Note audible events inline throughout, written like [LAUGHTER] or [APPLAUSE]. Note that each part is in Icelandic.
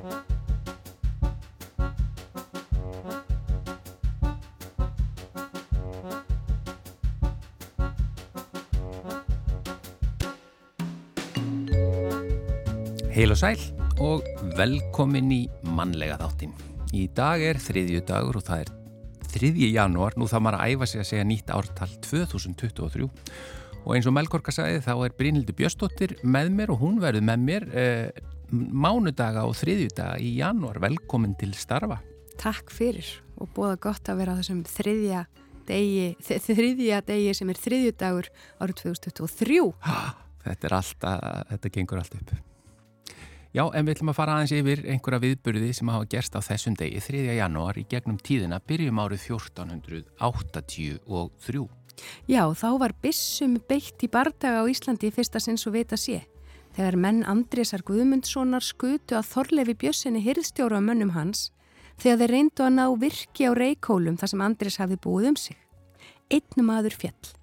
Heil og sæl og velkomin í mannlega þáttin. Í dag er þriðju dagur og það er þriðji janúar, nú þá maður að æfa sig að segja nýtt ártal 2023 og eins og Melgorka sagði þá er Brynildi Bjöstóttir með mér og hún verður með mér eh, mánudaga og þriðjudaga í janúar. Velkomin til starfa. Takk fyrir og búða gott að vera á þessum þriðja degi, þriðja degi sem er þriðjudagur árið 2023. Þetta er alltaf, þetta gengur allt upp. Já, en við ætlum að fara aðeins yfir einhverja viðburði sem hafa gerst á þessum degi 3. janúar í gegnum tíðina byrjum árið 1483. Já, þá var bissum beitt í bardaga á Íslandi í fyrsta sinns og veit að sé. Þegar menn Andrésar Guðmundssonar skutu að Þorlefi Bjössinni hyrðstjóru á mönnum hans þegar þeir reyndu að ná virki á reykólum þar sem Andrés hafi búið um sig. Einnum aður fjall.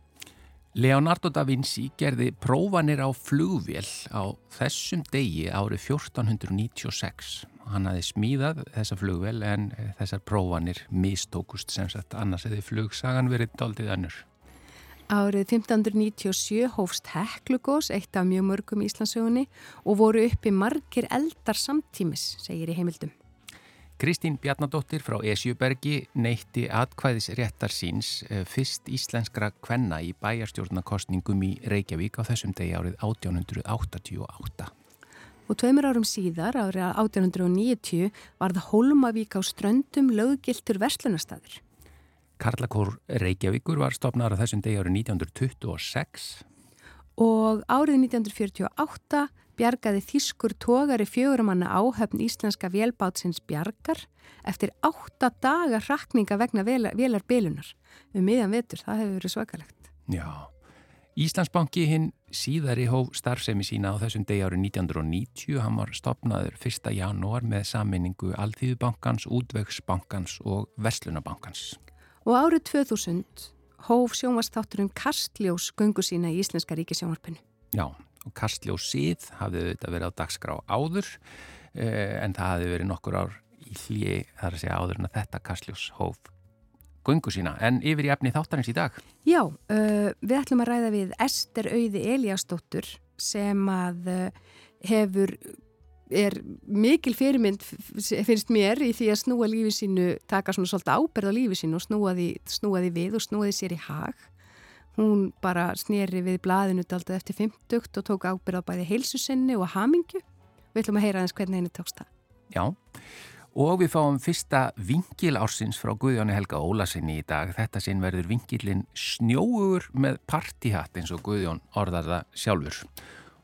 Leonardo da Vinci gerði prófanir á flugvél á þessum degi árið 1496. Hann hafi smíðað þessa flugvél en þessar prófanir mistókust sem sagt annars eða flugsagan verið doldið önnur. Árið 1597 hófst Heklugós, eitt af mjög mörgum Íslandsögunni og voru uppi margir eldar samtímis, segir í heimildum. Kristín Bjarnadóttir frá Esjubergi neytti atkvæðis réttar síns eh, fyrst íslenskra kvenna í bæjarstjórnarkostningum í Reykjavík á þessum degi árið 1888. Og tveimur árum síðar, árið 1890, var það Holmavík á ströndum löggiltur verslunastæður. Karlakór Reykjavíkur var stopnar á þessum degi árið 1926. Og árið 1948 bjargaði þýskur tógari fjögurumanna áhöfn íslenska vélbátsins bjargar eftir átta daga rakninga vegna vélarbilunar. Um miðan vetur, það hefur verið svakalegt. Já, Íslandsbanki hinn síðari hóf starfsemi sína á þessum degi árið 1990. Hann var stopnaður 1. janúar með sammenningu Alþýðubankans, Útvegsbankans og Veslunabankans. Og árið 2000 hóf sjónvastátturinn Kastljós gungu sína í Íslenska ríkisjónvarpinu. Já, og Kastljós síð hafði þetta verið á dagskrá áður eh, en það hafði verið nokkur ár í hlýi þar að segja áður en að þetta Kastljós hóf gungu sína. En yfir í efni þáttarins í dag? Já, uh, við ætlum að ræða við Ester Auði Eliasdóttur sem að uh, hefur er mikil fyrirmynd finnst mér í því að snúa lífi sínu taka svona svolítið áberð á lífi sínu og snúa því, snúa því við og snúa því sér í hag hún bara snýri við blaðinu daldið eftir 50 og tók ábyrð á bæði heilsusinni og hamingju. Við ætlum að heyra aðeins hvernig henni tókst það. Já, og við fáum fyrsta vingil ársins frá Guðjóni Helga Ólasinni í dag. Þetta sinn verður vingilin snjóur með partihatt eins og Guðjón orðar það sjálfur.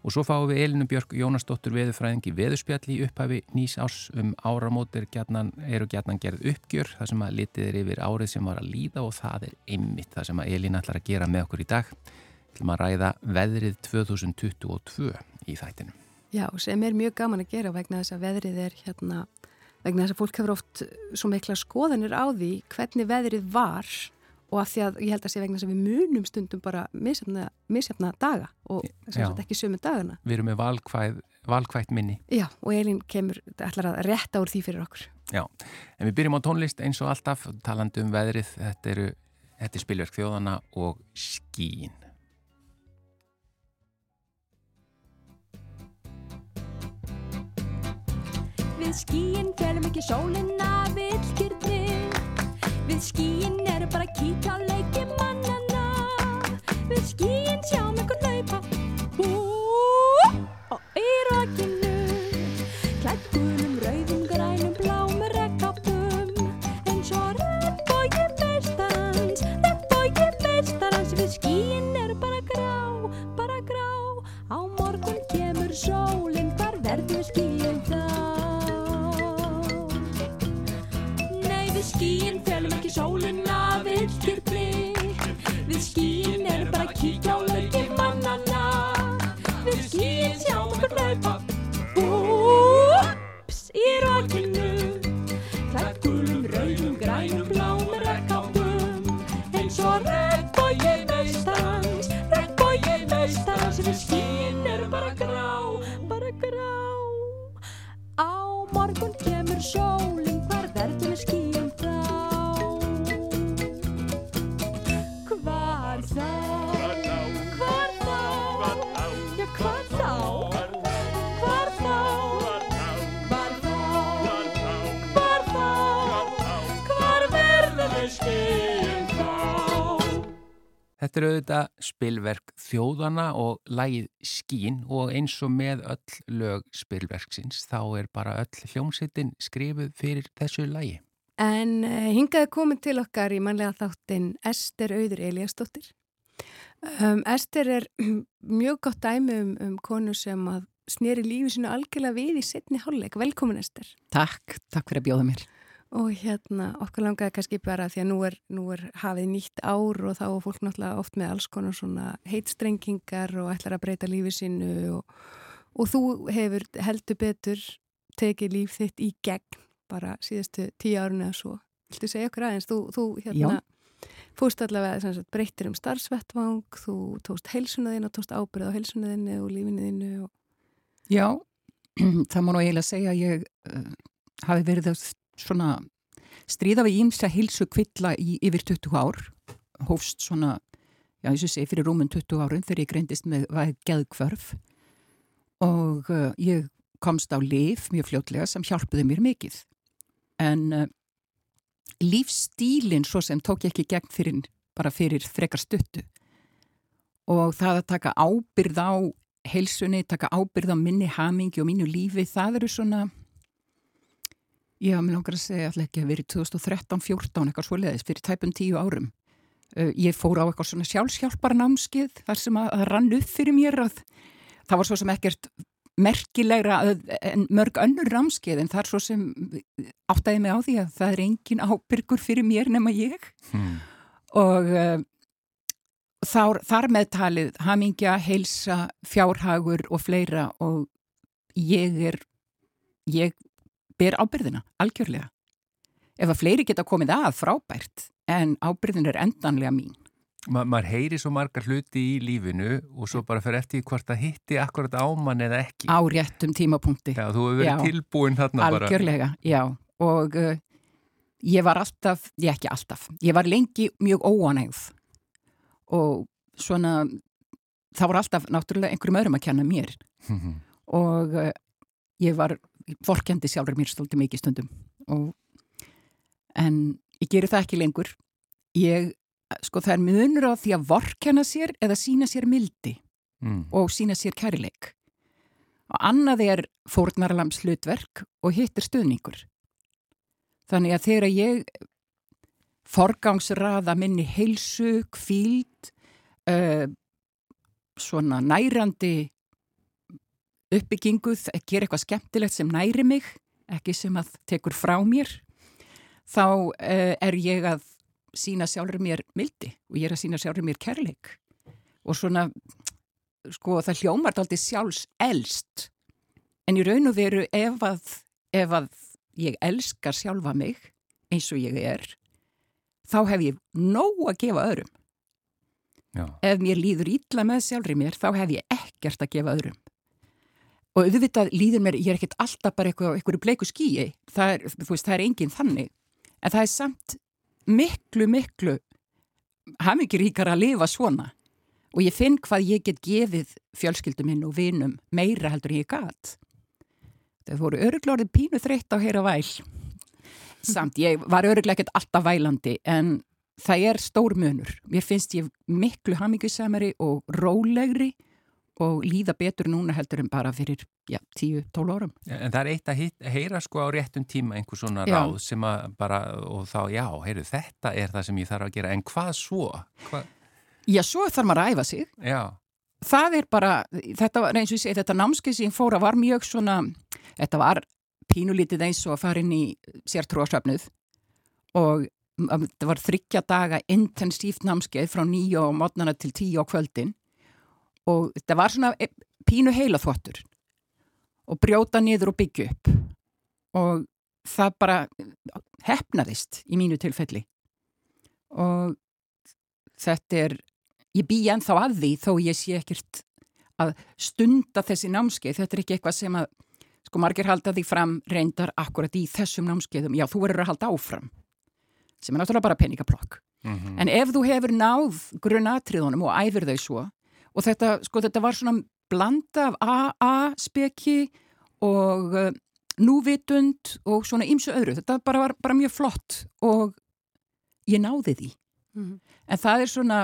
Og svo fáum við Elinu Björg Jónasdóttur veðurfræðing í veðurspjalli upphafi nýs árs um áramótir gjarnan, eru gætnan gerð uppgjör það sem að litið er yfir árið sem var að líða og það er einmitt það sem að Elin ætlar að gera með okkur í dag til maður að ræða veðrið 2022 í þættinu. Já, sem er mjög gaman að gera vegna þess að veðrið er hérna, vegna þess að fólk hefur oft svo mikla skoðanir á því hvernig veðrið var og af því að ég held að sé vegna sem við munum stundum bara misjafna, misjafna daga og þess að ekki sömu dagana. Við erum með valkvæð, valkvætt minni. Já, og Elin kemur ætlar að rétta úr því fyrir okkur. Já, en við byrjum á tónlist eins og alltaf talandi um veðrið, þetta eru þetta er spilverk þjóðana og skín. Við skíin félum ekki sólina villkjörnir Við skíin eru bara að kíkja á leiki mannana Við skíin sjáum ykkur laupa Hú, og í rakinu Þetta er auðvitað spilverk þjóðana og lagið skín og eins og með öll lög spilverksins þá er bara öll hljómsveitin skrifuð fyrir þessu lagi. En uh, hingaði komin til okkar í mannlega þáttin Ester Auður Eliasdóttir. Um, Ester er [CLEARS THROAT] mjög gott dæmi um, um konu sem að sneri lífi sinu algjörlega við í setni hálfleik. Velkomin Ester. Takk, takk fyrir að bjóða mér. Og hérna, okkur langaði kannski bara því að nú er, nú er hafið nýtt ár og þá er fólk náttúrulega oft með alls konar svona heitstrengingar og ætlar að breyta lífi sínu og, og þú hefur heldur betur tekið líf þitt í gegn bara síðustu tíu árun eða svo. Viltu segja okkur aðeins? Þú, þú hérna, fórst allavega sem sagt, breyttir um starfsvettvang, þú tókst heilsunaðinn og tókst ábyrð á heilsunaðinni og lífinniðinnu og... Já, [CLEARS THROAT] það má nú eiginlega segja að ég uh, hafi verið að svona stríða við ímsa hilsu kvilla í yfir 20 ár, hófst svona, já eins og segi fyrir rúmun 20 árun þegar ég greindist með hvað geðkvörf og uh, ég komst á lif mjög fljótlega sem hjálpuði mér mikið. En uh, lífstílinn svo sem tók ég ekki gegn fyrir, bara fyrir frekar stuttu. Og það að taka ábyrð á heilsunni, taka ábyrð á minni hamingi og mínu lífi, það eru svona já, mér langar að segja alltaf ekki að verið 2013-14 eitthvað svo leiðis, fyrir tæpum tíu árum uh, ég fór á eitthvað svona sjálfsjálfbar námskið þar sem að, að rann upp fyrir mér að það var svo sem ekkert merkilegra en mörg önnur námskeið en það er svo sem áttæði mig á því að það er engin ábyrgur fyrir mér nema ég Hmm. og uh, þar, þar meðtalið hamingja, heilsa, fjárhagur og fleira og ég er ég ber ábyrðina, algjörlega ef að fleiri geta komið að frábært en ábyrðin er endanlega mín Ma maður heyri svo margar hluti í lífinu og svo bara fyrir eftir hvort það hitti akkurat á mann eða ekki. á réttum tímapunkti Já, þú hefur verið Já. tilbúin þarna bara. algjörlega, já og uh, ég var alltaf, ég ekki alltaf ég var lengi mjög óanægð og svona það var alltaf náttúrulega einhverjum öðrum að kenna mér Mhm. og uh, ég var vorkendi sjálfur mér stolti mikið stundum og, en ég geri það ekki lengur. Ég, sko það er munur á því að vorkenna sér eða sína sér mildi Mm. og sína sér kærleik. Og annað er fórnarlams hlutverk og hitt er stuðningur. Þannig að þegar ég forgangsraða minni heilsu, kvíld uh, svona nærandi uppbyggingu, að gera eitthvað skemmtilegt sem næri mig, ekki sem að tekur frá mér, þá uh, er ég að sína sjálfur mér mildi og ég er að sína sjálfur mér kærleik og svona, sko, það hljómar aldrei sjálfs elst en í raun og veru ef að, ef að ég elskar sjálfa mig eins og ég er, þá hef ég nóg að gefa öðrum. Já. Ef mér líður ítla með sjálfri mér, þá hef ég ekkert að gefa öðrum. Og auðvitað líður mér, ég er ekkert alltaf bara eitthvað, eitthvað bleiku skýi, það er, veist, það er enginn þannig. En það er samt miklu, miklu hafði ekki ríkar að lifa svona. Og ég finn hvað ég get gefið fjölskyldum minn og vinum meira heldur ég gat. Þau voru öruglórið pínu þreytt á heyra væl. Samt, ég var öruglega ekkert alltaf vælandi en það er stór munur. Mér finnst ég miklu hamingusamari og rólegri og líða betur núna heldur en bara fyrir já, 10-12 árum. En það er eitt að hitt, heyra sko á réttum tíma einhver svona Já. ráð sem að bara, og þá, já, heyru, þetta er það sem ég þarf að gera, en hvað svo? Hva? Já, svo þarf maður að æfa sig. Já, Það er bara, þetta var eins og ég segi, þetta námskeið sem fóra var mjög svona, þetta var pínulítið eins og að fara inn í sértrúasöfnuð og um, þetta var þryggja daga intensíft námskeið frá nýju á mótnana til tíu á kvöldin og þetta var svona e- pínu heila þvottur og brjóta niður og byggja upp. Og það bara hefnaðist í mínu tilfelli. Og þetta er, ég bý ennþá að því þó ég sé ekkert að stunda þessi námskeið, þetta er ekki eitthvað sem að sko margir halda því fram reyndar akkurat í þessum námskeiðum, já, þú verður að halda áfram sem er náttúrulega bara peningaplokk. Mhm. en ef þú hefur náð grunnatriðunum og æfir þau svo og þetta, sko, þetta var svona blanda af AA-speki og uh, núvitund og svona ýmsu öðru, þetta bara var bara mjög flott og ég náði því. Mhm. en það er svona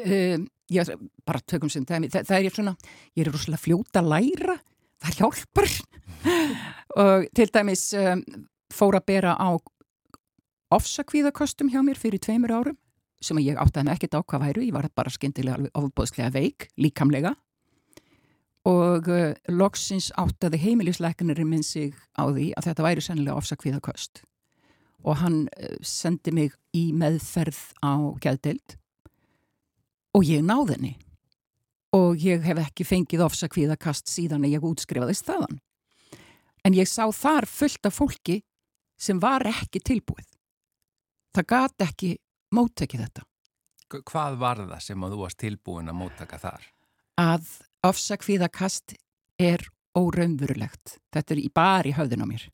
um, já, bara tökum sem það, það, það er svona, ég er rosalega fljóta að læra, það hjálpar. [LAUGHS] Og til dæmis um, fór að bera á ofsakvíðakostum hjá mér fyrir tveimur árum sem ég áttaði með ekkert á hvað væru, ég var bara skyndilega alveg ofbóðslega veik, líkamlega. Og uh, loksins áttaði heimilisleikunarinn minn sig á því að þetta væri sennilega ofsakvíðakost og hann uh, sendi mig í meðferð á gæðdeild og ég náði henni. Og ég hef ekki fengið ofsakvíðakast síðan að ég útskrifaðist þaðan. En ég sá þar fullt af fólki sem var ekki tilbúið. Það gat ekki móttekið þetta Hva- Hvað var það sem að þú varst tilbúin að móttaka þar? að ofsakvíðakast er óraunverulegt. Þetta er í bara í höfðin á mér.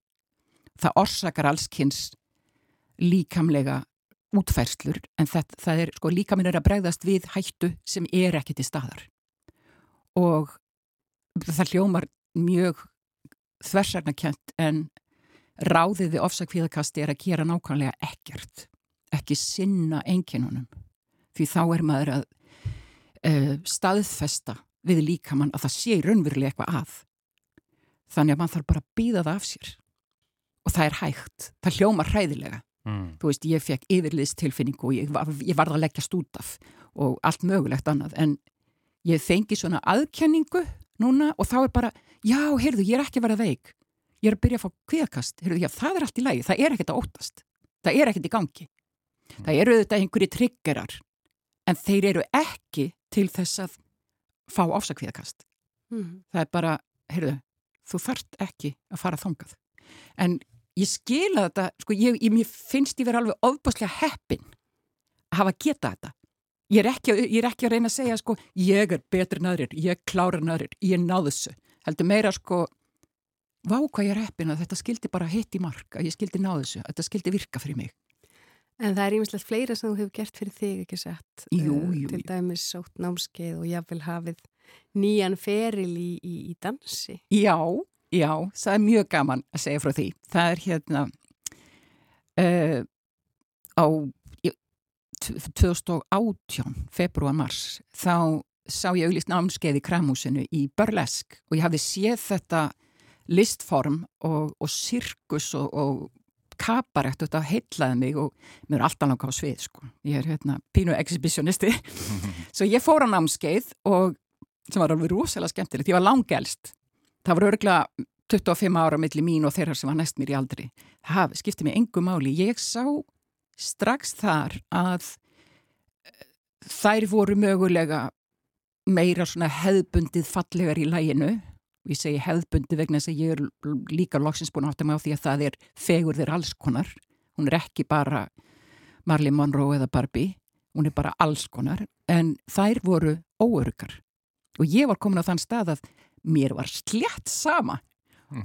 Það orsakar allskins líkamlega útfærslur en það, það er, sko, líkaminn er að bregðast við hættu sem er ekki til staðar. Og það hljómar mjög þversarnakjönt en ráðið við ofsakvíðakasti er að gera nákvæmlega ekkert. Ekki sinna enginunum. Því þá er maður að uh, staðfesta við líkamann að það sé raunverulega eitthvað að. Þannig að mann þarf bara að býða það af sér. Og það er hægt. Það hljómar hræðilega. Mm. Þú veist, ég fekk yfirliðstilfinningu og ég, ég varð að leggjast út af og allt mögulegt annað. En ég fengi svona aðkenningu núna og þá er bara, já, heyrðu, ég er ekki að vera veik. Ég er að byrja að fá kviðakast. Heyrðu, já, það er allt í lagi. Það er ekkert að óttast. Það er ekkert í gangi. Það eru auðvitað einhverju triggerar en þeir eru ekki til þess að fá ofsakvíðakast. Mhm. Það er bara, heyrðu, þú þart ekki að fara þangað. En ég skila þetta, sko, ég, ég finnst ég vera alveg ofbáslega heppin að hafa geta þetta. Ég er, ekki, ég er ekki að reyna að segja, sko, ég er betri en aðrir, ég klára en aðrir, ég náðu þessu. Heldur meira, sko, vá hvað ég er heppin að þetta skildi bara hitt í mark, að ég skildi náðu þessu, að þetta skildi virka fyrir mig. En það er ímislegt fleira sem þú hefur gert fyrir þig, ekki sett? Jú, Eh, jú, Til dæmis sótt námskeið og jáfnvel hafið nýjan feril í, í, í dansi. Já, já, það er mjög gaman að segja frá því. Það er hérna uh, á í- t- 2018, februar, mars, þá sá ég auðvist námskeið í kramhúsinu í Burlesk og ég hafði séð þetta listform og, og sirkus og, og kabarett og þetta heitlaði mig og mér er alltaf langa á svið sko. Ég er hérna pínu exhibitionisti. [LAUGHS] Svo ég fór á námskeið og sem var alveg rosalega skemmtilegt. Ég var langelst. Það var örgulega 25 ára milli mín og þeirra sem var næst mér í aldri. Það skipti mig engu máli. Ég sá strax þar að eh, þær voru mögulega meira svona hefðbundið fallegar í læginu. Ég segi hefðbundið vegna þess að ég er líka loksins búin að átta mig á því að það er fegur þeir alls konar. Hún er ekki bara Marley Monroe eða Barbie. Hún er bara alls konar. En þær voru óörgar. Og ég var komin á þann stað að mér var slétt sama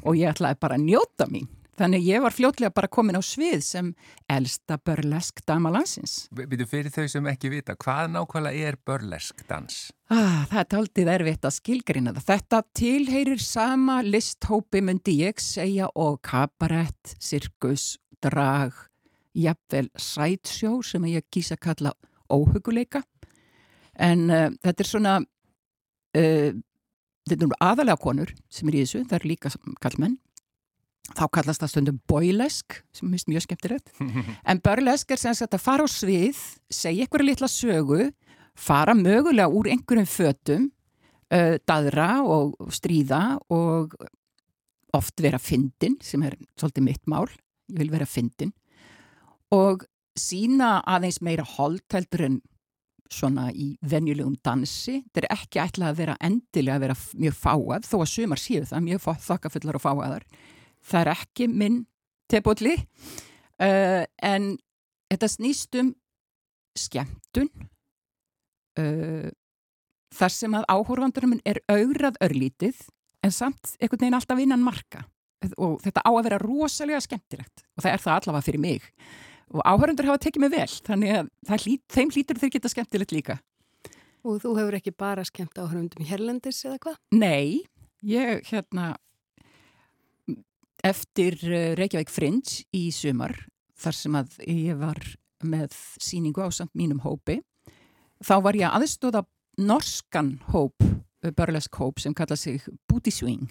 og ég ætlaði bara að njóta mín. Þannig ég var fljótlega bara komin á svið sem elsta börlesk dama landsins. Býtu fyrir þau sem ekki vita, hvað nákvæmlega er börlesk dans? Ah, það er taldið erfitt að skilgrina það. Þetta tilheyrir sama listhópi myndi ég segja og kabarett, sirkus, drag, jafnvel sætsjó sem ég kýsa að kalla óhuguleika. En uh, þetta er svona, uh, þetta eru aðalega konur sem er í þessu, það eru líka kallmenn. Þá kallast það stundum boilesk, sem finnst mjög skemmtilegt. [LAUGHS] En burlesk er sem sagt að fara á svið, segja einhverja litla sögu, fara mögulega úr einhverjum fötum, uh, daðra og stríða og oft vera fyndin, sem er svolítið mitt mál, ég vil vera fyndin, og sína aðeins meira hold heldur en svona í venjulegum dansi. Þetta er ekki ætlað að vera endilega að vera mjög fáað, þó að sumar séu það, mjög þokkafullar og fáaðar. Það er ekki minn tebólli, uh, en þetta snýst um skemmtun, uh, þar sem að áhorfandurum er augrað örlítið en samt einhvern veginn alltaf innan marka. Og þetta á að vera rosalega skemmtilegt og það er það allavega fyrir mig. Og áhörundur hafa tekið mig vel þannig að hlýt, þeim hlýtur þeir geta skemmtilegt líka. Og þú hefur ekki bara skemmt áhörundum í Herlendis eða hvað? Nei, ég hérna eftir eh, Reykjavík Fringe í sumar þar sem að ég var með síningu á samt mínum hópi þá var ég aðstóða norskan hóp, eh, börlesk hóp sem kalla sig Booty Swing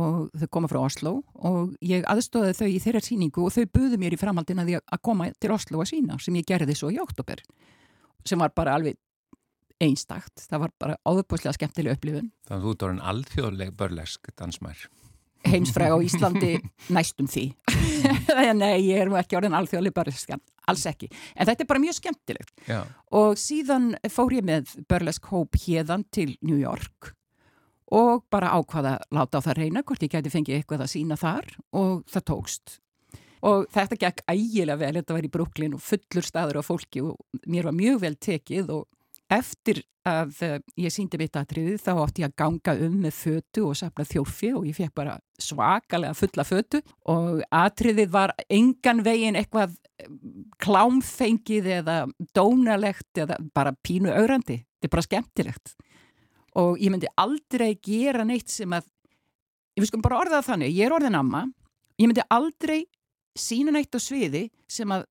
og þau koma frá Oslo og ég aðstóði þau í þeirra síningu og þau buðu mér í framhaldin að, að koma til Oslo að sína sem ég gerði svo í oktober sem var bara alveg einstakt, það var bara áðurpúslega skemmtileg upplifun. Þannig að þú orðin alþjóðleg börlesk dansmær. Heimsfræg á Íslandi næstum því. [LAUGHS] Nei, ég er nú ekki orðin alþjóðleg börlesk, alls ekki. En þetta er bara mjög skemmtilegt. Já. Og síðan fór ég með börlesk hóp hérðan til New York og bara ákvaða láta á það reyna hvort ég gæti fengið eitthvað að sína þar og það tókst. Og þetta gekk ægilega vel, þetta var í Brooklyn og fullur staður á fólki og mér var mjög vel tekið og eftir að uh, ég síndi mitt atriðið þá átti ég að ganga um með fötu og sapna þjórfi og ég fekk bara svakalega fulla fötu og atriðið var engan veginn eitthvað eh, klámfengið eða dónalegt eða bara pínu aurandi. Þetta er bara skemmtilegt og ég myndi aldrei gera neitt sem að, ég finnst bara orðað þannig, ég er orðin amma, ég myndi aldrei sína neitt á sviði sem að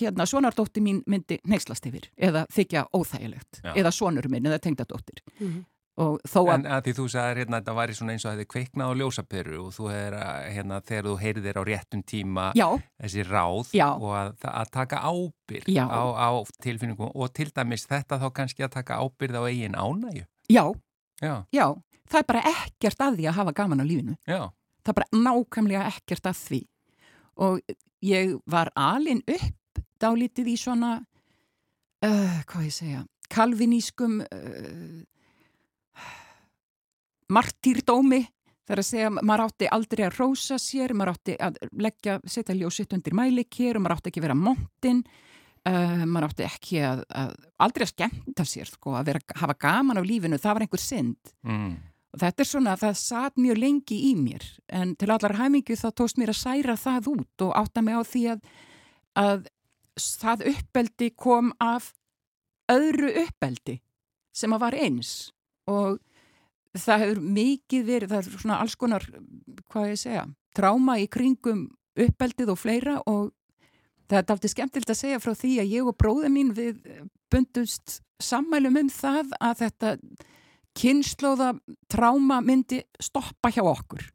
hérna svonardóttir mín myndi neyslast yfir eða þykja óþægilegt Já. eða svonur minn eða tengdadóttir. Mm -hmm. og þó að, En að því þú sagðir hérna þetta væri svona eins og að þið kveiknað á ljósaperu og þú hefur hérna þegar þú heyrðir á réttum tíma já, þessi ráð Já. og að, að taka ábyrg á, á tilfinningum og til dæmis þetta þá kannski að taka ábyrð á eigin ánægju. já, Já, já. Það er bara ekkert að því að hafa gaman á lífinu. Já, það er bara nákvæmlega ekkert að því. Og ég var alin upp dálítið í svona uh, hvað ég segja kalvinískum uh, martýrdómi þar að segja maður átti aldrei að rósa sér maður átti að leggja, setja ljósitt undir mælikir og maður átti ekki að vera montinn uh, maður átti ekki að, að aldrei að skemmta sér sko, að vera, hafa gaman á lífinu, það var einhver synd. Mm. Þetta er svona, það satt mjög lengi í mér. En til allar hæmingu þá tóst mér að særa það út og átta mig á því að, að það uppeldi kom af öðru uppeldi sem að var eins. Og það hefur mikið verið, það er svona alls konar, hvað ég segja, tráma í kringum uppeldið og fleira. Og það er aldrei skemmtilt að segja frá því að ég og bróða mín við bundust sammælum um það að þetta kynnslóða tráma myndi stoppa hjá okkur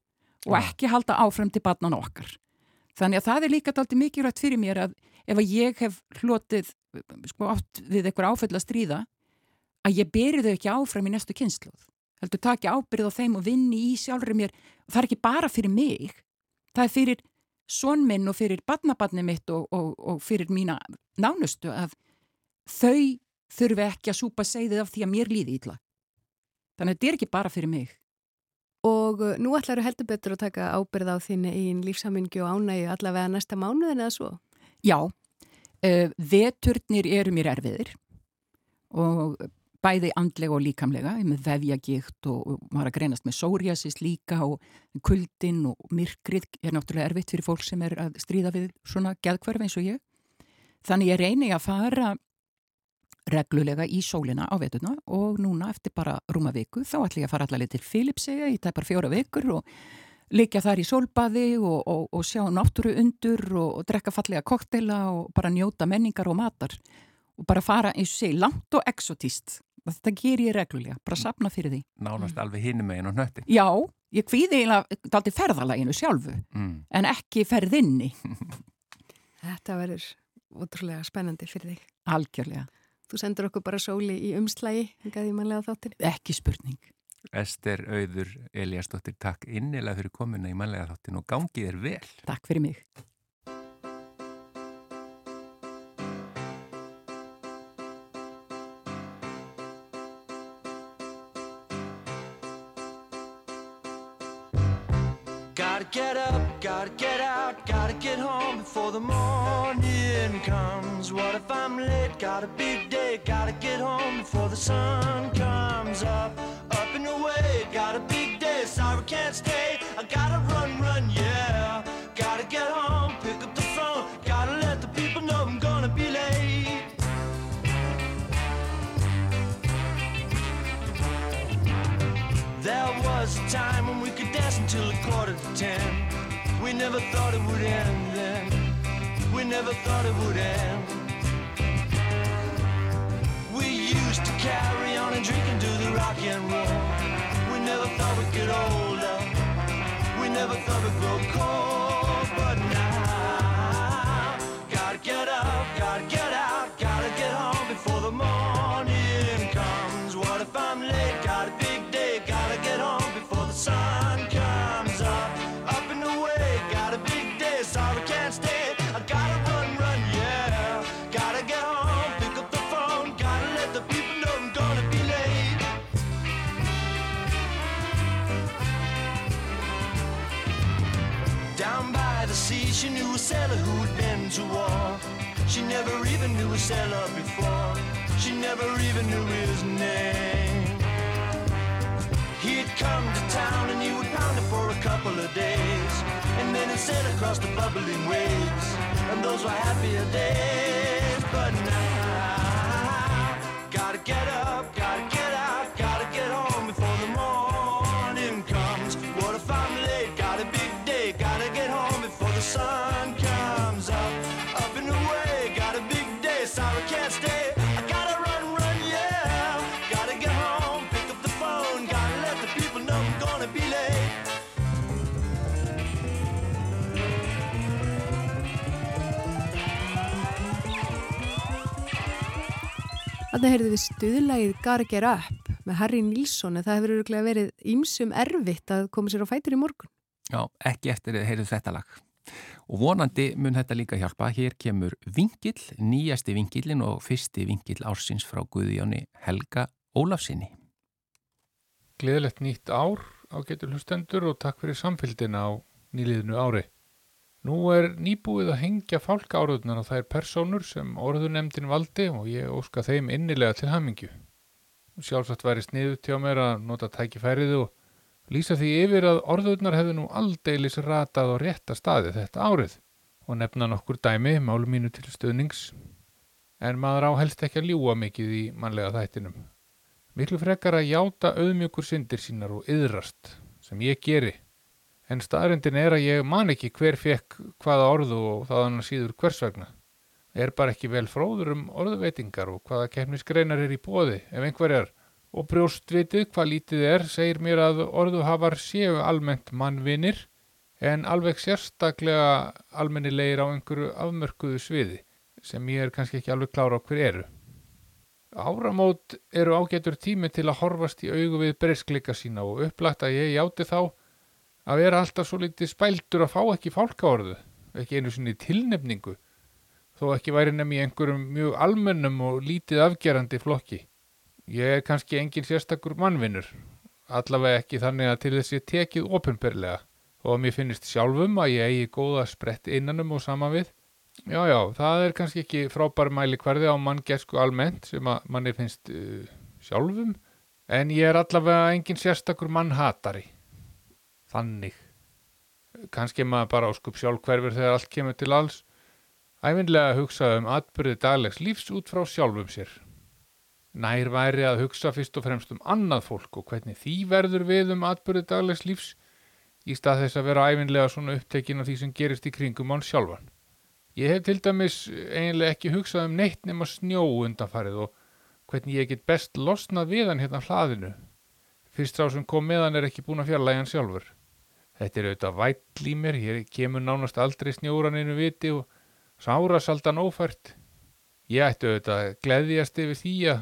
og ekki halda áfram til barnan okkar. Þannig að það er líka aldrei mikilvægt fyrir mér að ef að ég hef hlotið sko átt við einhver áföll að stríða að ég beri þau ekki áfram í næstu kynnslóð. Heldur taki ábyrð á þeim og vinni í sjálfur mér og það er ekki bara fyrir mig, það er fyrir son minn og fyrir barnabarni mitt og, og, og fyrir mína nánustu að þau þurfi ekki að súpa segðið af því að mér líði ítla. Þannig að þetta er ekki bara fyrir mig. Og uh, nú ætlar þú heldur betur að taka ábyrð á þín einn lífsamingju og ánægju allavega næsta mánuðin eða svo? Já, uh, veturnir eru mér erfiðir og bæði andlega og líkamlega, ég með vefjagikt og, og maður að greinast með psoriasis líka og kuldin og myrkrið er náttúrulega erfitt fyrir fólk sem er að stríða við svona geðkverf eins og ég. Þannig ég reyni að fara reglulega í sólina á vetuna og núna eftir bara rúma viku þá ætla ég að fara allavega til Filipsega í tæpar fjóra vikur og liggja þar í sólbaði og, og, og sjá náttúru undur og, og drekka fallega koktela og bara njóta menningar og matar og bara fara eins og segi langt og exotist. Þetta ger ég reglulega, bara sapna fyrir því. nánast alveg hinum megin og hnötti. Já, ég kvíði eiginlega daldi ferðalaginu sjálfu Mm. en ekki ferðinni, [LAUGHS] Þetta verður útrúlega spennandi fyrir þig. algjörlega, Þú sendur okkur bara sóli í umslægi, engaði í mannlega þáttin. ekki spurning. Ester Auður Eliasdóttir, takk innilega fyrir komuna í mannlega þáttin og gangið er vel. Takk fyrir mig. Get up, gotta get out, gotta get home before the morning comes. What if I'm late? Got a big day, gotta get home before the sun comes up. Can't stay. I gotta run, run, yeah. Gotta get home, pick up the phone. Gotta let the people know I'm gonna be late. There was a time when we could dance until a quarter to ten. We never thought it would end then. We never thought it would end. We used to carry on and drink and do the rock and roll. We never thought we'd get older. Never thought we'd grow cold. To war. She never even knew a sailor before. She never even knew his name. He'd come to town and he would pound it for a couple of days. And then he'd sail across the bubbling waves. And those were happier days. But now, Þannig heyrðu við stuðlægið Get Up með Harry Nilsson en það hefur örugglega verið ímsum erfitt að koma sér á fætur í morgun. Já, ekki eftir að heyrðu þetta lag. Og vonandi mun þetta líka hjálpa. Hér kemur vingill, nýjasti vingillin og fyrsti vingill ársins frá Guðjóni Helga Ólafsinni. Gleðilegt nýtt ár á getur hlustendur og takk fyrir samfélgina á nýliðinu ári. Nú er nýbúið að hengja fálkáruðnar á þær personur sem orðunemdin valdi og ég óska þeim innilega til hamingju. Sjálfsagt væri sniðut hjá mér að nota tækifærið og lýsa því yfir að orðuðnar hefðu nú aldeilis ratað á rétta staði þetta árið og nefna nokkur dæmi málu mínu til stöðnings. En maður á helst ekki að ljúa mikið í mannlega þættinum. Miklu frekar að játa auðmjökur syndir sínar og yðrast sem ég geri. En staðrindin er að ég man ekki hver fekk hvaða orðu og þaðan að síður hvers vegna. Er bara ekki vel fróður um orðuveitingar og hvaða kemnisgreinar er í bóði ef einhver er. Og brjóstvitið hvað lítið er segir mér að orðuhafar séu almennt mannvinir en alveg sérstaklega almennilegir á einhverju afmörkuðu sviði sem ég er kannski ekki alveg klára á hver eru. Áramót eru ágætur tími til að horfast í augu við breyskleika sína og upplagt að ég játi þá að vera alltaf svo litið spældur að fá ekki fálkaorðu, ekki einu sinni tilnefningu, þó ekki væri nefn í einhverjum mjög almennum og lítið afgerandi flokki. Ég er kannski engin sérstakur mannvinnur, allavega ekki þannig að til þessi tekið ofinberlega og að mér finnist sjálfum að ég eigi góða sprett innanum og saman við. Já, já, það er kannski ekki frábær mæli hverði á manngesku almennt sem að manni finnst uh, sjálfum, en ég er allavega engin sérstakur mannhatari. Þannig. Kannski maður bara áskup sjálf hverfur þegar allt kemur til alls. Æfinlega að hugsa um atbyrði daglegs lífs út frá sjálfum sér. Nær væri að hugsa fyrst og fremst um annað fólk og hvernig því verður við um atbyrði daglegs lífs í stað þess að vera æfinlega svona upptekin af því sem gerist í kringum án sjálfan. Ég hef til dæmis eiginlega ekki hugsað um neitt nema snjó undanfarið og hvernig ég get best losnað við hann hérna hlaðinu. Fyrst sá sem kom með hann er ekki búin að fjarlæga hann sjálfur. Þetta er auðvitað væll í mér, hér kemur nánast aldrei snjóraninu viti og sárasaldan ófært. Ég ætti auðvitað að gleðjast yfir því að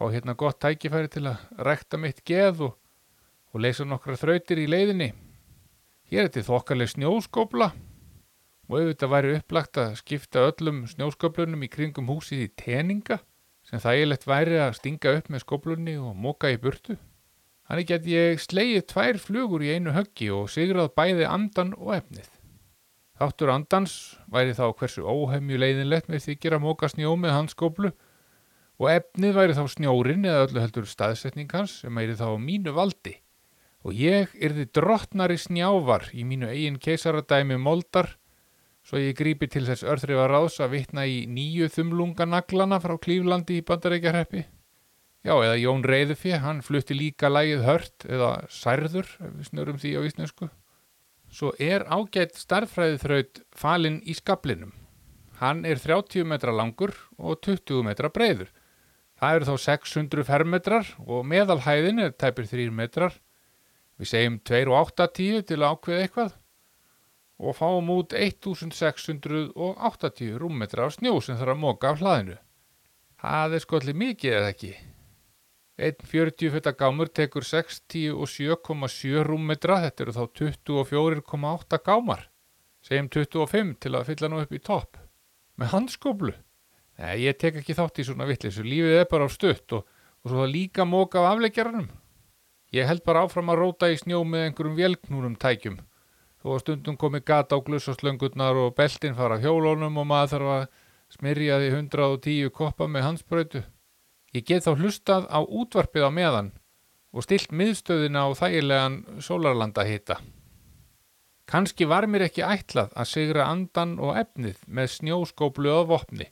fá hérna gott tækifæri til að rekta mitt geð og, og leysa nokkra þrautir í leiðinni. Hér er þetta þokkaleg snjóskópla og auðvitað væri upplagt að skipta öllum snjósköplunum í kringum húsið í teninga sem þægilegt væri að stinga upp með skóplunni og móka í burtu. Þannig get ég slegið tvær flugur í einu höggi og sigrað bæði andan og efnið. Þáttur andans væri þá hversu óhemju leiðinlegt með þykir að móka snjó með hans skóplu og efnið væri þá snjórin eða öllu heldur staðsetning hans sem væri þá mínu valdi og ég yrði drottnari snjávar í mínu eigin keisaradæmi moldar svo ég grípi til þess örþrifa ráðs að vitna í nýju þumlunganaglana frá Klíflandi í Bandarækjarheppi. Já, eða Jón Reyðufi, hann flutti líka lægið hört eða særður, við snörum því á íslensku. Svo er ágætt starffræðið þraut falinn í skablinum. Hann er 30 metra langur og 20 metra breyður. Það eru þá 600 fermetrar og meðalhæðin er tæpir 3 metrar. Við segjum 2,80 til að ákveða eitthvað og fáum út 1680 rúmmetra af snjó sem þarf að móka af hlaðinu. Það er skolli mikið eða ekki. Einn 40 feta gámur tekur 67,7 rúmmetra, þetta eru þá 24,8 gámar. Segjum 25 til að fylla nú upp í topp. Með handskóplu. Nei, ég tek ekki þátt í svona vittlisu. Lífið er bara á stutt og, og svo það líka móka af afleggjaranum. Ég held bara áfram að róta í snjó með einhverjum vélknúrum tækjum. Þó að stundum komi gata á glussoslöngurnar og beltin fara hjólónum og maður þarf að smyrja því 110 koppa með hansbröytu. Ég get þá hlustað á útvarpið á meðan og stilt miðstöðina á þægilegan sólarlanda hita. Kanski var mér ekki ætlað að sigra andan og efnið með snjóskóplu á vopni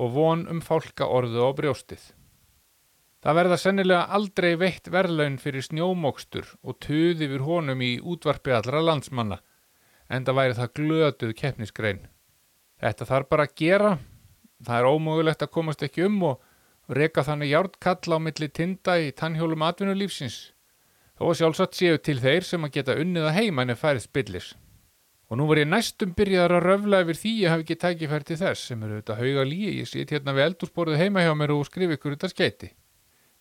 og von um fálka orðu á brjóstið. Það verða sennilega aldrei veitt verðlaun fyrir snjómokstur og tuði við honum í útvarpi allra landsmanna, en það væri það glötuð keppnisgrein. Þetta þarf bara að gera, það er ómögulegt að komast ekki um og reka þannig járnkall á milli tinda í tannhjólum atvinnulífsins. Þó að sjálfsagt séu til þeir sem að geta unnið að heima en er færið spillis. Og nú var ég næstum byrjaðar að röfla yfir því ég hafi ekki tækifært til þess sem eru þetta hauga líi. Ég sýt hérna við eldúsborðið heima hjá mér og skrif ykkur þetta skeiti.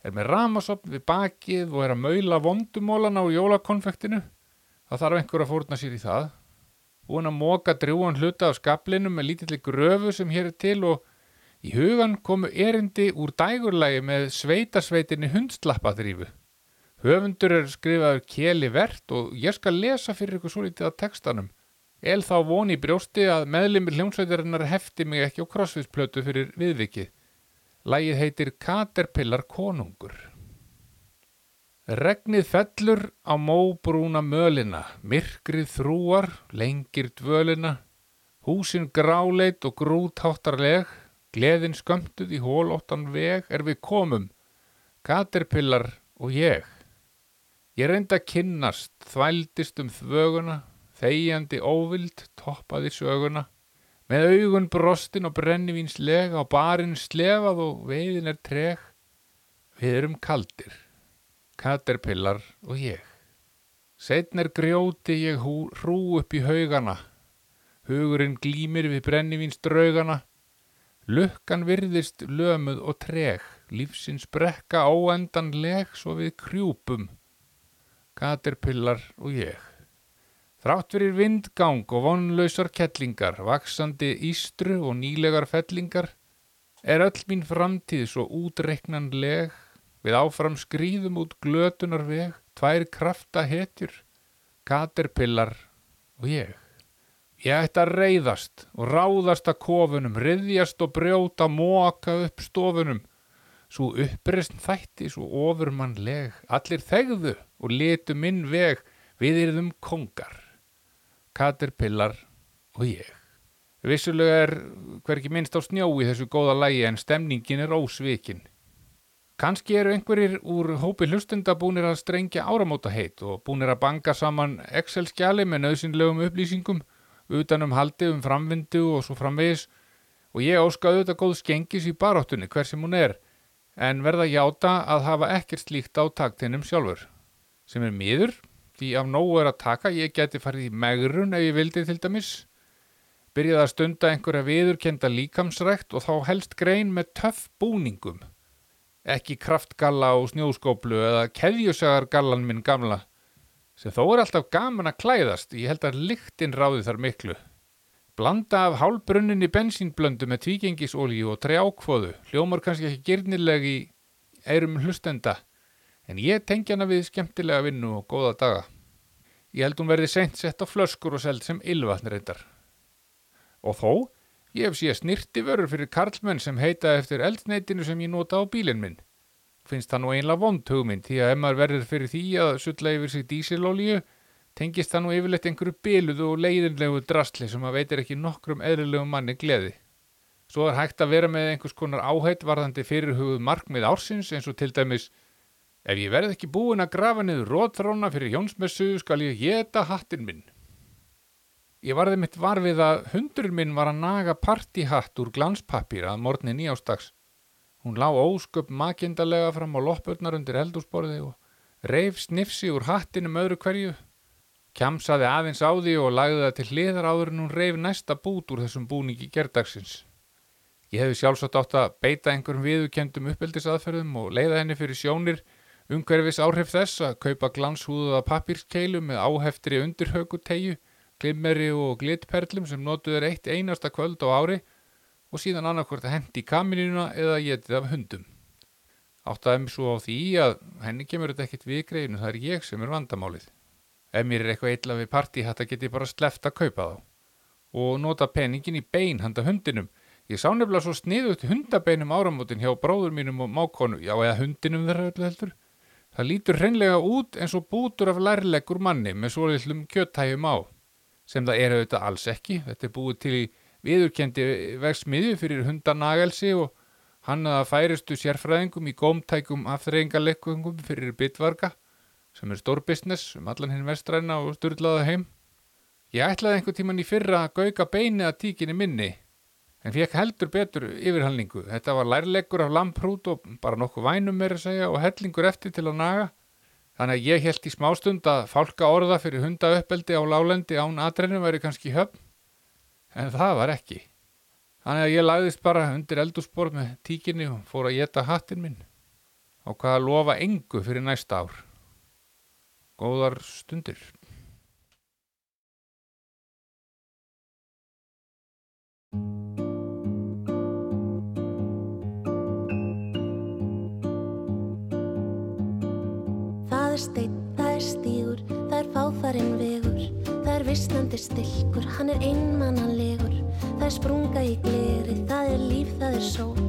Er með ramasopn við bakið og er að maula vondumólan á jólakonfektinu. Það þarf einhver að fórna sér í það. Búin að móka drjúan hluta af skaplinu með lítilli gröfu sem hér er til og í hugan komu erindi úr dægurlægi með sveitasveitinni hundslappadrýfu. Höfundur er skrifaður keli verðt og ég skal lesa fyrir ykkur svo litið að textanum. El þá von í brjósti að meðlimir hljómsveitarinnar hefti mig ekki á krossviðsplötu fyrir viðvikið. Lægið heitir Caterpillar konungur. Regnið fellur á móbrúna mölina, myrkrið þrúar, lengir dvölina, húsin gráleit og grútháttarleg, gleðin skömmtuð í hólóttan veg er við komum, Caterpillar og ég. Ég reynda að kynnast, þvældist um þvöguna, þegjandi óvild, toppaði söguna, með augun brostin og brennivíns lega og barinn slefað og veiðin er treg. Við erum kaldir, Caterpillar og ég. Setn er grjóti ég hrú upp í haugana, hugurinn glýmir við brennivíns draugana, lukkan virðist lömuð og treg, lífsins brekka óendanleg svo við krjúpum. Caterpillar og ég. Þrátt fyrir vindgang og vonlausar kettlingar, vaksandi ístru og nýlegar fellingar, er öll mín framtíð svo útreiknanleg, við áfram skrýðum út glötunar veg, tvær krafta hetjur, Caterpillar og ég. Ég ætti að reyðast og ráðast að kofunum, riðjast og brjóta, móka upp stofunum, svo uppreist þætti svo ofurmannleg, allir þegðu og letu minn veg, við erum kongar, Caterpillar og ég. Vissulega er hverki minnst á snjó í þessu góða lægi en stemningin er ósvikin. Kanski eru einhverjir úr hópi hlustenda búnir að strengja áramóta heit og búnir að banga saman Excel-skjali með nöðsynlegum upplýsingum utanum haldi um framvindu og svo framvegis. Og ég óskaðu þetta góð skengis í baráttunni hver sem hún er en verða játa að hafa ekkert slíkt á taktinnum sjálfur. Sem er miður því af nógu er að taka ég geti farið í megrun ef ég vildi til dæmis. Byrjaði að stunda einhverja viðurkenda líkamsrækt og þá helst grein með töff búningum. Ekki kraftgalla og snjóskóplu eða keðjusagargallan minn gamla sem þó er alltaf gaman að klæðast ég held að lyktin ráði þar miklu. Blanda af hálbrunninni bensínblöndu með tvígengisólíu og trjákfóðu hljómar kannski ekki gyrnileg í eirum hlustenda en ég tengi hana við skemmtilega vinnu og góða daga. Ég held hún verði seint sett á flöskur og seld sem ylvatn reyndar. Og þó Ég hef síðan snirti vörur fyrir karlmenn sem heita eftir eldsneitinu sem ég nota á bílinn minn. Finnst það nú einlega vond hugmynd því að ef maður verður fyrir því að sulla yfir sig dísilolíu tengist það nú yfirleitt einhverju biluðu og leiðinlegu drastli sem að veitir ekki nokkrum eðlilegu manni gleði. Svo er hægt að vera með einhvers konar áhætt varðandi fyrirhugð markmið ársins eins og til dæmis Ef ég verð ekki búin að grafa niður rótþróna fyrir Jónsmessu skal ég geta hattinn minn. Ég varði mitt varfið að hundurinn minn var að naga partihatt úr glanspappir að morgni nýjástags. Hún lá ósköp makindalega fram á loppurnar undir eldúsborði og reif snifsi úr hattinum öðru hverju. Kjamsaði aðeins á því og lagði það til hliðar áður en hún reif næsta bút úr þessum búningi gerdagsins. Ég hefði sjálfsagt átt að beita einhverjum viðukendum uppeldisaðferðum og leiða henni fyrir sjónir umhverfis áhrif þess að kaupa glanshúðuða pappírskeilu með áheftri undirhaukutegju, glimmeri og glitperlum sem notuður eitt einasta kvöld á ári og síðan annarkvort að hendi í kaminina eða getið af hundum. Áttaði mig svo á því að henni kemur þetta ekkit við greinu, það er ég sem er vandamálið. Ef mér er eitthvað eitla við partí þetta get ég bara sleppt að kaupa þá og nota peningin í bein handa hundinum. Ég sá nefnilega svo sniðut hundabeinum áramótin hjá bróður mínum og mákonu, já eða hundinum þeirra öllu heldur. Það lítur hreinlega út eins og bútur af lærleggur manni með svolítlum kjöttægjum á, sem það er auðvitað alls ekki. Þetta er búið til í viðurkendi vegsmiðju fyrir hundanagelsi og hann að færistu sérfræðingum í gómtækum afþreyingarleikungum fyrir bitvarga, sem er stór business um allan hinn vestræna og styrlaða heim. Ég ætlaði einhver tíman í fyrra að gauka beinið að tíkinni minni, en fekk heldur betur yfirhalningu. Þetta var lærleggur af lamprút og bara nokkuð vænum meira að segja og hellingur eftir til að naga. Þannig að ég held í smástund að fálka orða fyrir hundauppeldi á lálendi án atrennum væri kannski höfn, en það var ekki. Þannig að ég lagðist bara undir eldúsborð með tíkinni og fór að geta hattin minn og hvað að lofa engu fyrir næsta ár. Góðar stundir. Það er steinn, það er stígur, það er fáfarinn það er vissnandi stilkur, hann er einmannanlegur, það er sprunga í gleri, það er líf, það er sól,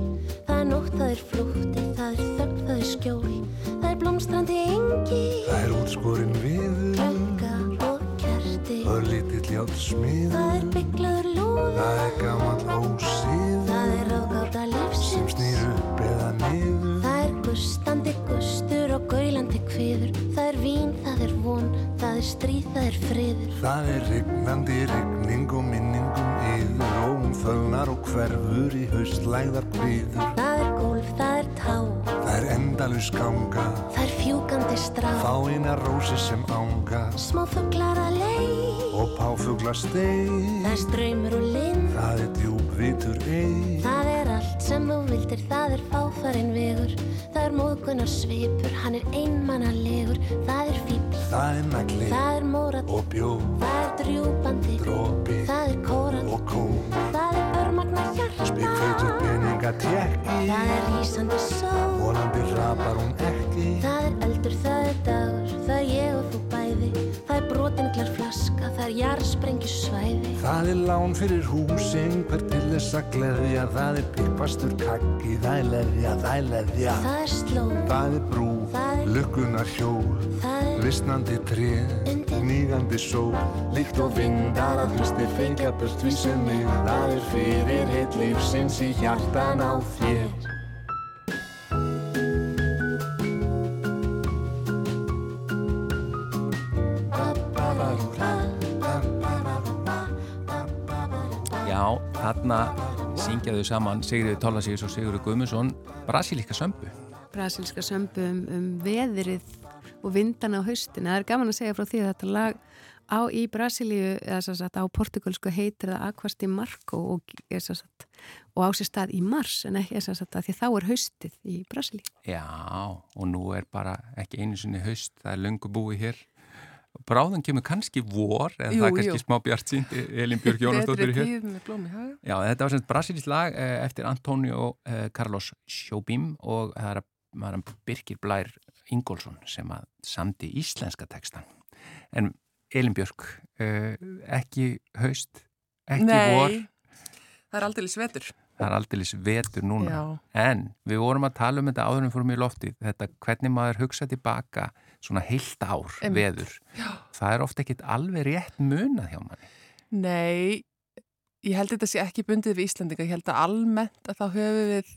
það er nótt, það er flútti, það er þögn, það er skjól, það er blómstrandi engi, Það er útsporin viður, klokka og kerti, það er lítill játt smiður, það er bygglaður lúður, það er gamall ósíður það er ráðgáta sem lífsins, snýr upp eða niður. það er gustandi gustur og gaulandi kviður, það er vín, það er von, það er stríð, það er friður. Það er rignandi rigning og minningum yður og hún fölnar og hverfur í haustlæðar bríður. Það er gólf, það er tá, Það er endalus ganga, það er fjúkandi strá, fáina rósi sem ánga smá fuglar að leið, og páfugla steig. það er ströymur og lind, Það er djúpvitur eig, allt sem þú vildir, það er fáfarinn vegur, það er móðgunar svipur, hann er einmannalegur, það er fíbl, það er nagli það er mórall, og bjór, það er drjúpandi, dropi það er kórall, og kón. það er örmagna hjarta, Spikfeitur peninga tjekki, það er rísandi sól, Það er lán fyrir húsin, hver til þess að gleðja, það er pippastur kakki, það er leðja, það er leðja. Það er slóð, Það er brú, Það er- lukkunar hjól, það er vissnandi tré, Undir- nýgandi sól, líkt og vindar að hlusti því sem mig, það er fyrir heitt lífsins í hjartan á þér. Syngjaðu saman Sigriði Tólasíus og Sigurður Guðmundsson Brasilíska sömbu. brasilska sömbu um, um veðrið og vindana á haustin. Það er gaman að segja frá því að þetta lag á í Brasilíu, eða svo sagt á portugalsku heitir það Aquasti Marco og, sagt, og á sér stað í mars en ekki þess að því þá er haustið í Brasilíu. Já, og nú er bara ekki einu sinni haust, það er löngu búið hér. Bráðan kemur kannski vor, eða Jú, það er kannski jú. smá bjart sínt, Elin Björk haga. Já, þetta var semst brasilísk lag eh, eftir Antonio eh, Carlos Jobim og það er Birkir Blær Ingólfsson sem að samdi íslenska textan. En Elin Björk, eh, ekki haust, ekki vor. Nei, það er aldrei svetur. Það er aldeilis vetur núna. Já. En við vorum að tala um þetta áður en við fórum í loftið, þetta hvernig maður hugsa tilbaka svona heilt ár Einmitt. veður. Það er ofta ekkit alveg rétt munað hjá manni. Nei, ég held þetta sé ekki bundið við Íslandinga. Ég held að almennt að þá höfum við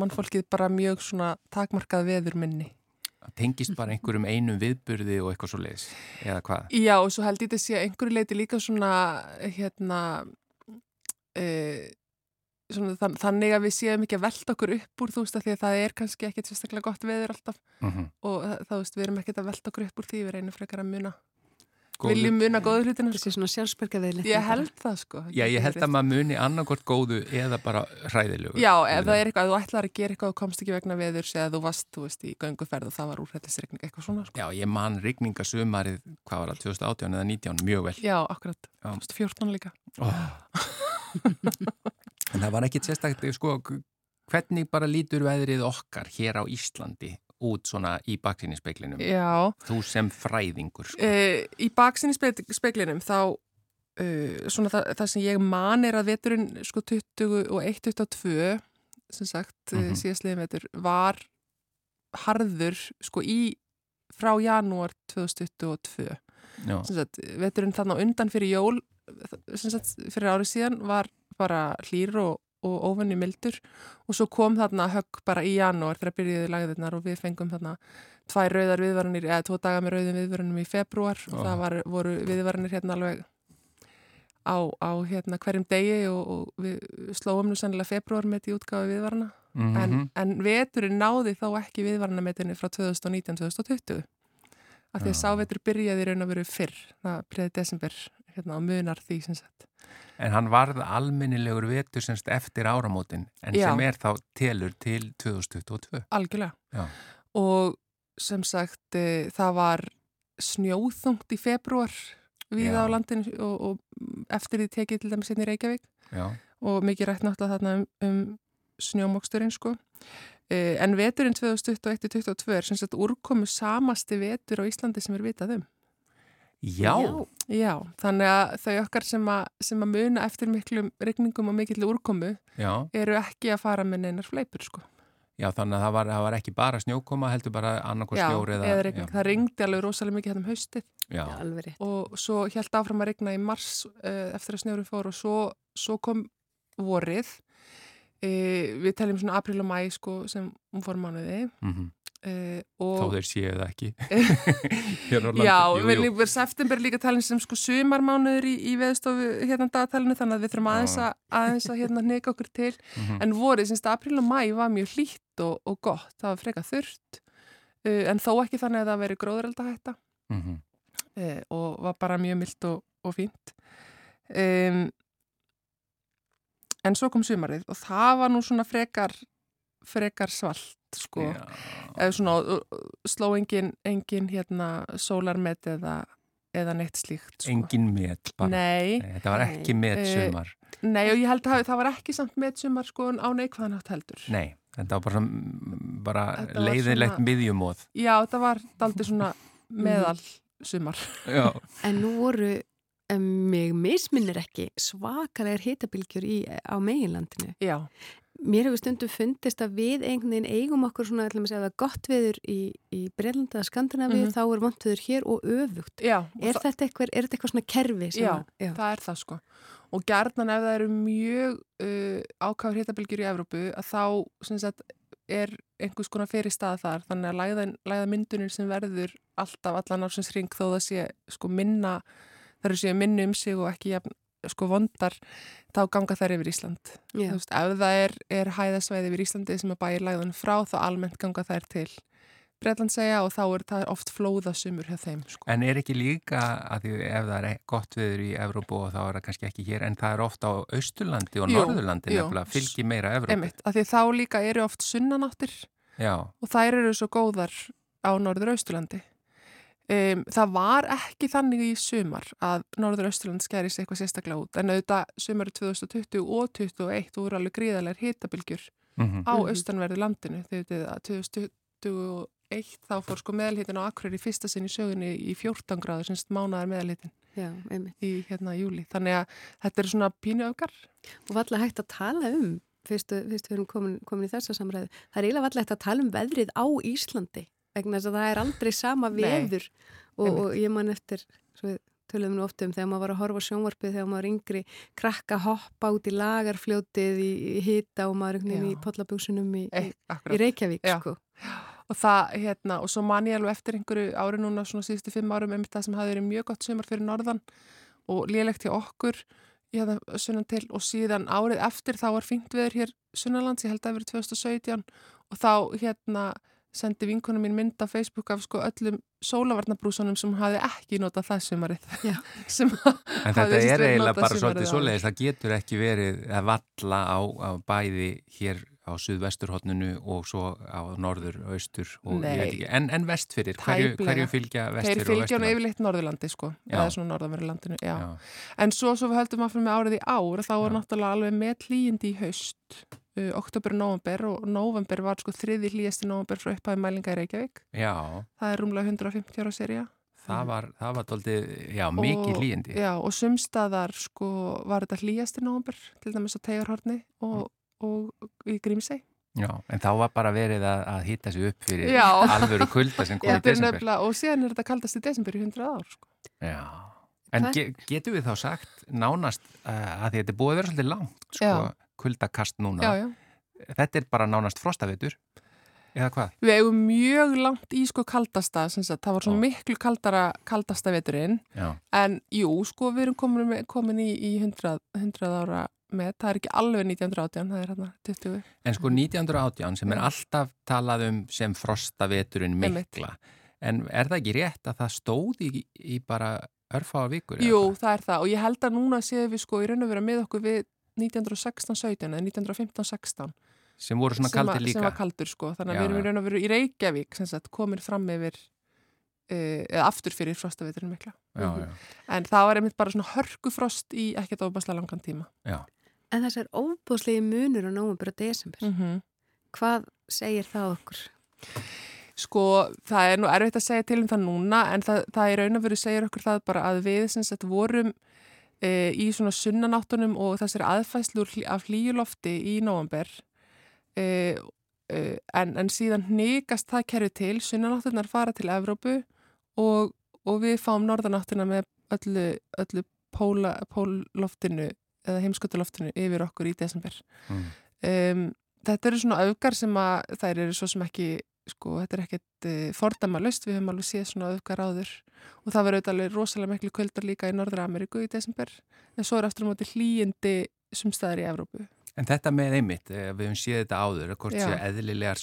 mannfólkið bara mjög svona takmarkað veður minni. Það tengist bara einhverjum einum viðburði og eitthvað svo leiðis, eða hvað? Já, og svo held ég þetta sé að einhverju leiti líka svona, hérna, uh, svona þann, þannig að við séum ekki að velta okkur upp úr, þú veist, að því að það er kannski ekkit sérstaklega gott veður alltaf Mm og það, það, þú veist, við erum ekkit að velta okkur upp úr því, við reynum frekar að muna, viljum muna góðu hlutina, Þessi sko. svona sjálfsbergaðið Ég held það, sko. Já, ég held að maður muni annarkort góðu eða bara hræðilegu. Já, ef það er eitthvað, ef þú ætlar að gera eitthvað og komst ekki vegna veðurs eða þú varst, þú veist, í gönguferð og það var úrhættisregning, eitthvað svona, sko. Já, ég man rigningasömarið, hvað var það, 2018 eða 19, mjög vel. Já, akkurat, Já. 2014 líka. [LAUGHS] [LAUGHS] En það var ekkit sérstaklega, sko, hvernig bara lítur veðrið okkar hér á Íslandi út svona í baksinnispeglinum? Já, Þú sem fræðingur, sko. uh, í baksinni speklinum þá, uh, svona það, það sem ég man er að veturinn, sko, 20 og 1-22, sem sagt, mm Mhm. síðastliðin vetur, var harður, sko, í frá janúar 2022. Já, sem sagt, veturinn þarna undan fyrir jól sem sagt, fyrir árið síðan var bara hlýr og, og óvenni mildur. Og svo kom þarna högg bara í janúar þegar byrjuði lagðirnar og við fengum þarna tvær rauðar viðvaranir eða tvo daga með rauðum viðvaranum í februar og það var, voru viðvaranir hérna alveg á, á hérna hverjum degi og, og við slóum nú sennilega februar með því útgáfi viðvarana Mhm. en, en veturinn náði þó ekki viðvaranametinni frá 2019-2020 af því að Já. sávetur byrjaði raun að veru fyrr, það byrjaði desember hérna munar því sem sagt En hann varð almennilegur vetur semst eftir áramótin, en Já. sem er þá telur til 2022. algjörlega Já. og sem sagt e, það var snjóþungt í februar við Já. á landinu og, og eftir því tekið til dæmis hérna í Reykjavík Já, og mikið rætt náttúrulega þarna um, um snjómoksturinn sko. E, en veturinn 2021-2022 er sem sagt úrkomu samasti vetur á Íslandi sem er vitað um. Já, Já, þannig að þau okkar sem að, sem að muna eftir miklum regningum og mikill úrkomu já, eru ekki að fara með neinar fleipur sko. já, þannig að það var, það var ekki bara snjókoma, heldur bara annarkor Já, snjór eða... eða regning. Það ringdi alveg rosalega mikið hérna um haustið Já, Já, alveg rétt. og svo held áfram að regna í mars uh, eftir að snjórum fór og svo, svo kom vorið. Uh, við teljum svona april og mæ sko sem hún fór mánuði. mm Uh, þó og þeir séu það ekki. [LAUGHS] Já, Jú, við jú. erum september líka talin sem sko sumarmánuður í, í veðstofu hérna dagatalinu þannig að við þurfum aðeins Já. að, aðeins að hérna neka okkur til [LAUGHS] Mhm. en vorið, semst apríl og mæ var mjög hlýtt og, og gott, það var freka þurrt uh, en þó ekki þannig að það veri gróðuraldahætta Mhm. uh, og var bara mjög mild og, og fínt um, en svo kom sumarið og það var nú svona frekar frekar svalt sko Já. eða svona sló engin, engin hérna sólarmet eða, eða neitt slíkt sko. Engin met bara. Nei, Nei, þetta var ekki met sumar. nei og ég held að það var ekki samt met sumar sko á neikvæðan átt heldur Nei, þetta var bara, bara Þetta var leiðinlegt svona- miðjumóð. Já, það var daldi svona [LAUGHS] meðal sumar Já. En nú voru, mig misminnir ekki, svakalegar hitabilgjur í, á meginlandinu. Já, Mér hefur stundum fundist að við einhvern veginn eigum okkur svona, ætlum að segja það gott viður í, í Breilanda eða Skandinavíu, Mhm. þá er vont viður hér og öfugt. já, Er og þetta eitthvað, er þetta eitthvað svona kerfi? Já, að, já. það er það sko og gerðnan ef það eru mjög uh, ákvæður hittabilgjur í Evrópu að þá sagt, er einhvers konar fyrir stað þar þannig að læða, læða myndunin sem verður alltaf allan ársins ring þó það sé sko minna þar eru séu minni um sig og ekki jafn, sko vondar þá ganga þær yfir Ísland Já. Þú veist, ef það er, er hæðasvæði yfir Íslandi sem að bæja læðan frá þá almennt ganga þær til Breitland segja og þá er það oft flóðasumur hjá þeim sko. En er ekki líka að því ef það er gott viður í Evrópu og þá er það kannski ekki hér, en það er ofta á Austurlandi og Norðurlandi nefnilega, fylgir meira Evrópu. Einmitt, af því þá líka eru oft sunnanáttir Já, og þær eru svo góðar á Norður-Austurlandi. Um, það var ekki þannig í sumar að Norður-Austurland skæri sig eitthvað sérstaklega út en auðvitað sumari 2020 og 2021 voru alveg gríðarlegar hitabilgjur mm á Mhm. austanverðu landinu. Þegar þetta að 2021 þá fór sko meðalhitin á Akureyri í fyrsta sinn í sögunni í 14 gráður semst mánaðar meðalhitin Já, einmitt. í hérna júli þannig að þetta er svona pínu öfgar. Og var alltaf hægt að tala um fyrst, fyrst við erum komin, komin í þessa samræðu, það er eiginlega vallegt að tala um veðrið á Íslandi vegna þess að það er aldrei sama veður og, og ég man eftir, svo við töluðum nú oft um þegar maður var að horfa sjónvarpið þegar maður var yngri krakka hoppa út í lagarfljótið í, í hita og maður einhvern veginn í Já. pollabúsunum í, Eh, í, Reykjavík sko. og það, hérna, og svo man ég alveg eftir einhverju ári núna, svona síðustu fimm árum um það sem hafði verið mjög gott sumar fyrir norðan og lélegt hjá okkur sunnan til og síðan árið eftir þá var fínt veður hér sunnanlands, ég held að það verið 2017 og þá hérna sendi vinkunum mín mynd á Facebook af sko öllum sólavarnabrúsunum sem hún hafði ekki notað það sumarið [LAUGHS] sem En þetta er eiginlega bara svolítið svoleiðis, það getur ekki verið að valla á, á bæði hér á suðvesturhotninu og svo á norður, austur og ég veit Nei. ekki, en, en vestfyrir, hverju, hverju fylgja Þeir vestur og fylgja vestur? hann yfirleitt Norðurlandi sko, eða svona Norðanverulandinu, já. Já. En svo, svo við höldum áfram með árið í ár, þá Já. náttúrulega alveg með hlýjindi í haust, uh, oktober og november og november var sko þriði hlýjasti november frá upphæði mælinga í Reykjavík. Já, Það er rúmlega 150 ára serja. það var, það var doldið, já, mikið Og- hlýjindi. Já, og sumstaðar sko var þetta hlýjasti november, til dæmis á Tegarhorni og, og í Grímsey. Já, en þá var bara verið að, að hýta sig upp fyrir Já. [LAUGHS] alvöru kulda sem [LAUGHS] kom í er desember. nefnilega, og síðan er þetta kaldast í desember í 100 ár sko. Já, en ge getum við þá sagt nánast uh, að þetta er búið að vera svolítið langt, sko, Já. Kuldakast núna. Já, já. Þetta er bara nánast frostavetur, eða hvað? Við eigum mjög langt í sko kaldasta, það var svo miklu kaldara kaldasta veturinn, en jú, sko við erum komin, komin í, í 100, 100 ára með, það er ekki alveg 1918, það er hérna 20. en sko 1918 sem er alltaf talað um sem frostaveturinn mikla, en er það ekki rétt að það stóð í, í bara örfáa vikur? Jú, það er það og ég held að núna séum við sko í raun og vera með okkur við 1916-17 eða 1915-16 Sem voru svona sem, kaldir líka? sem var kaldur sko, þannig að Já, við erum í raun og veru í Reykjavík sem sagt komin fram yfir uh, eða aftur fyrir frostaveturinn mikla. Já, Mhm. já, En það var einmitt bara svona hörkufrost í ekkert ofbáslega langan tíma. já. En þessar óbúslegi munur á nóvembur og desember, Mm hvað segir það okkur? Sko, það er nú erfitt að segja til um það núna en það, það er raun og veru segir okkur það bara að við sem sagt vorum e, í svona sunnanáttunum og þessari aðfæslur hlý- af hlýjulofti í november e, e, en, en síðan hnigast það kerfi til, sunnanáttunar fara til Evrópu og, og við fáum norðanáttina með öllu, öllu póla, póloftinu eða heimskötuloftinu yfir okkur í desember. Mm. Um, þetta eru svona öfgar sem að þær eru svo sem ekki sko, þetta er ekkert uh, fordæma löst, við höfum alveg séð svona öfgar áður og það verður alveg rosalega miklu kvöldar líka í Norðra Ameríku í desember en svo er aftur á móti hlýjindi sumstæðar í Evrópu. En þetta með einmitt, eh, við höfum séð þetta áður, hvort Já. sé eðlilegar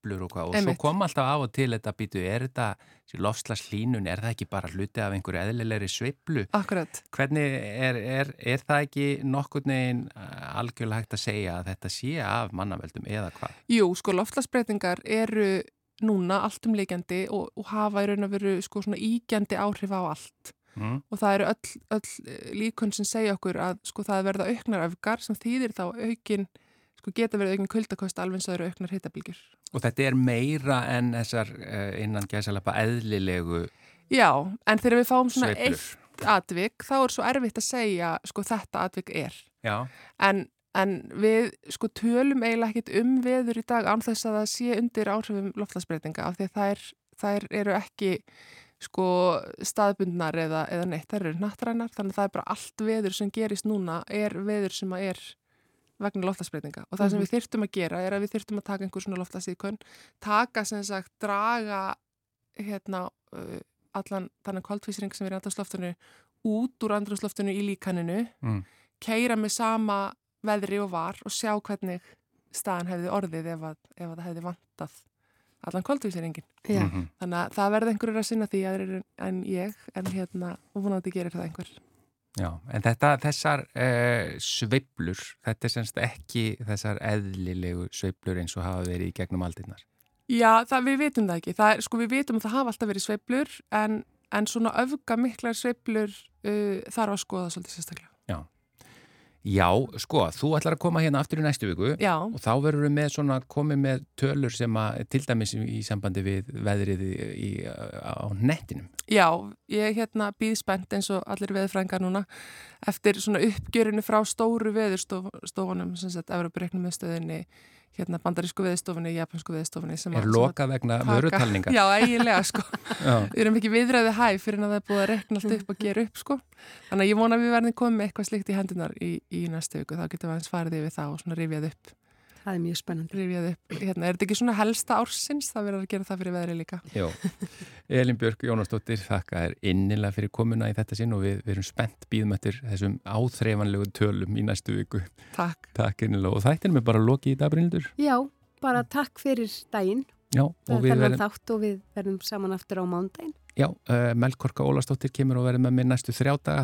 sveiflur og hvað, og Einmitt. svo kom alltaf af og til þetta býtu, er þetta, lofslags hlínun, er það ekki bara hluti af einhverju eðlilegri sveiflu? Akkurat. Hvernig er, er, er það ekki nokkur neginn algjörlega hægt að segja að þetta sé af mannaveldum eða hvað? Jú, sko, loftlagsbreytingar eru núna alltum leikjandi og, og hafa í raun að veru sko svona ígjandi áhrif á allt. Mm? og það eru öll, öll líkun sem segja okkur að sko það verða auknar öfgar sem þýðir þá aukin sko geta verið aukin kuldakost alveg eins og það eru auknar hittabilgjur. Og þetta er meira en þessar uh, innan gæsalappa eðlilegu Já, en þegar við fáum svona sveiflur. eitt atvik þá er svo erfitt að segja sko þetta atvik er. Já, En, en við sko tölum eiginlega ekkit um veður í dag án þess að það sé undir áhrifum loftlagsbreytinga af því að þær, þær eru ekki sko staðbundnar eða, eða neitt, þær eru nattrænar þannig að það er bara allt veður sem gerist núna er veður sem að er vegna loftlagsbreytinga og það sem Mhm. við þyrftum að gera er að við þyrftum að taka einhver svona loftlagsíkun taka sem sagt draga hérna uh, allan þannig kvaldvísring sem er í andrúrsloftunni út úr andrúrsloftunni í líkaninu Mm. keira með sama veðri og var og sjá hvernig staðan hefði orðið ef, að, ef að það hefði vantað allan kvöldvísiringin. Já, Mhm. Þannig að það verði einhverjur að sinna því aðrir en ég en hérna og vonandi gerir það einhver. Já, en þetta, þessar uh, sveiflur, þetta er semst ekki þessar eðlilegu sveiflur eins og hafa verið í gegnum aldinnar. Já, það, við vitum það ekki. Það er, sko, við vitum að það hafa alltaf verið sveiflur en, en svona öfga miklar sveiflur uh, þarf að skoða svolítið sérstaklega. Já, sko, þú ætlar að koma hérna aftur í næstu viku Já, og þá verður við með svona, komið með tölur sem að, til dæmis í sambandi við veðrið í, í, á nettinum. já, ég hérna býð spennt eins og allir veðfrængar núna eftir svona uppgjörinu frá stóru veðurstofunum, sem sagt, Evropareiknum með stöðinni, hérna bandarísku veðurstofunni, japansku veðurstofunni sem Er loka vegna vörutalninga? Já, eiginlega, sko. [LAUGHS] Við erum ekki viðræði hæ fyrir að það er búið að rekna allt upp og [LAUGHS] gera upp, sko. Þannig að ég vona að við verðum komið með eitthvað slíkt í hendunar í, í næstu viku. Þá getum við aðeins farið yfir það og svona rifjað upp. Það er mjög spennandi. Hérna, er þetta ekki svona helsta ársins? Það verður að gera það fyrir veðri líka. Jó. Elin Björk Jónasdóttir, þakka þér innilega fyrir komuna í þetta sinn og við, við erum spennt býðum eftir þessum áþreifanlegu tölum í næstu viku. Takk. Takk innilega og þættinum er bara lokið í dag, Brynildur. Já, bara takk fyrir daginn. Já, og Það við er verðum, þátt og við verðum saman aftur á mándaginn. já, uh, Melkorka Ólastóttir kemur og verður með mér næstu þrjá daga,